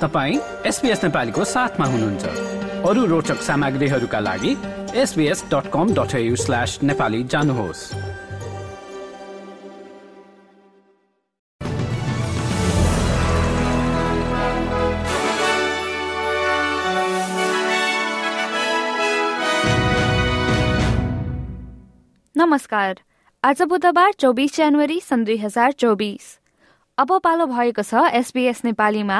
तपाईँ एसपिएस नेपालीको हुनुहुन्छ। अरू रोचक सामग्रीहरूका लागि एसबिएस डट जानुहोस्। नमस्कार। आज बुधबार चौबिस जनवरी सन् दुई हजार चौबिस। अब पालो भएको छ एसबीएस नेपालीमा।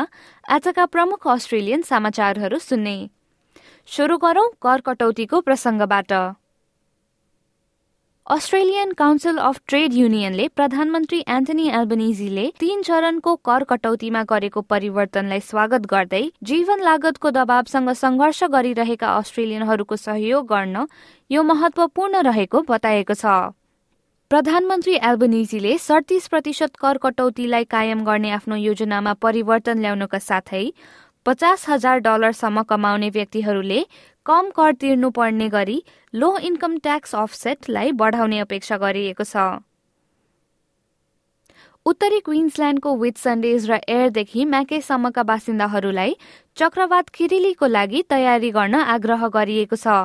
आजका प्रमुख अस्ट्रेलियन समाचारहरू सुन्ने। सुरु गरौं कर कटौतीको प्रसङ्गबाट। अस्ट्रेलियन काउन्सिल अफ ट्रेड युनियनले प्रधानमन्त्री एन्थनी एल्बनिजीले तीन चरणको कर कटौतीमा गरेको परिवर्तनलाई स्वागत गर्दै जीवन लागतको दबावसँग संघर्ष गरिरहेका अस्ट्रेलियनहरूको सहयोग गर्न यो महत्वपूर्ण रहेको बताएको छ। प्रधानमन्त्री एल्बनिजीले सडतिस प्रतिशत कर कटौतीलाई कायम गर्ने आफ्नो योजनामा परिवर्तन ल्याउनका साथै पचास हजार डलरसम्म कमाउने व्यक्तिहरूले कम कर तिर्नुपर्ने गरी लो इन्कम ट्याक्स अफसेटलाई बढाउने अपेक्षा गरिएको छ। उत्तरी क्विन्सल्याण्डको विथ सन्डेज र एयरदेखि म्याकेसम्मका बासिन्दाहरूलाई चक्रवात किरिलीको लागि तयारी गर्न आग्रह गरिएको छ।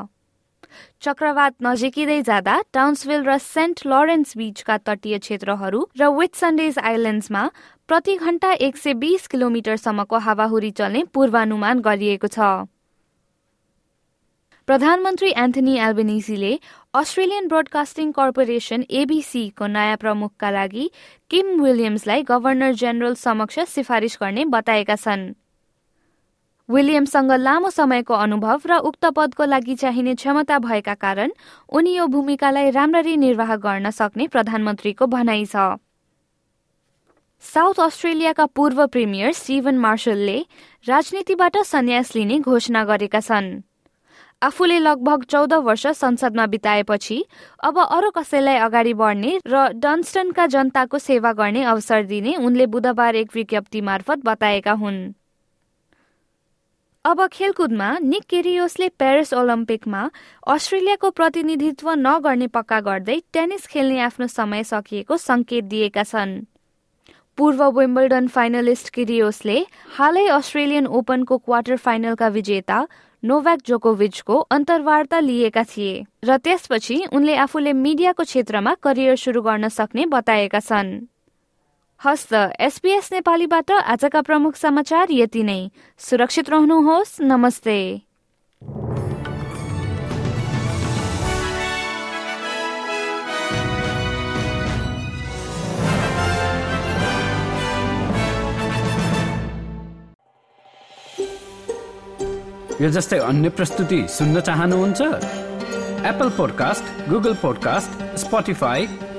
चक्रवात नजिकिँदै जाँदा टाउन्सविल र सेन्ट लरेन्स बीचका तटीय क्षेत्रहरू र विथ सन्डेज आइल्याण्ड्समा प्रति घण्टा एक सय बीस किलोमिटरसम्मको हावाहुरी चल्ने पूर्वानुमान गरिएको छ। प्रधानमन्त्री एन्थनी एल्बेनिजीले अस्ट्रेलियन ब्रोडकास्टिङ कर्पोरेसन एबीसीको नयाँ प्रमुखका लागि किम विलियम्सलाई गभर्नर जेनरल समक्ष सिफारिस गर्ने बताएका छन्। विलियमसँग लामो समयको अनुभव र उक्त पदको लागि चाहिने क्षमता भएका कारण उनी यो भूमिकालाई राम्ररी निर्वाह गर्न सक्ने प्रधानमन्त्रीको भनाइ छ। साउथ अस्ट्रेलियाका पूर्व प्रिमियर स्टिभन मार्शलले राजनीतिबाट सन्यास लिने घोषणा गरेका छन्। आफूले लगभग चौध वर्ष संसदमा बिताएपछि अब अरू कसैलाई अगाडि बढ्ने र डन्स्टनका जनताको सेवा गर्ने अवसर दिने उनले बुधबार एक विज्ञप्ति मार्फत बताएका हुन्। अब खेलकुदमा निक केरियोसले पेरिस ओलम्पिकमा अस्ट्रेलियाको प्रतिनिधित्व नगर्ने पक्का गर्दै टेनिस खेल्ने आफ्नो समय सकिएको संकेत दिएका छन्। पूर्व विम्बल्डन फाइनलिस्ट किरियोसले हालै अस्ट्रेलियन ओपनको क्वार्टर फाइनलका विजेता नोभ्याक जोकोभिचको अन्तर्वार्ता लिएका थिए र त्यसपछि उनले आफूले मिडियाको क्षेत्रमा करियर सुरु गर्न सक्ने बताएका छन्। हस्त एसपीएस नेपालीबाट आजका प्रमुख समाचार यति नै। सुरक्षित रहनुहोस् नमस्ते। यो जस्तै अन्य प्रस्तुति सुन्न चाहनुहुन्छ? Apple podcast Google podcast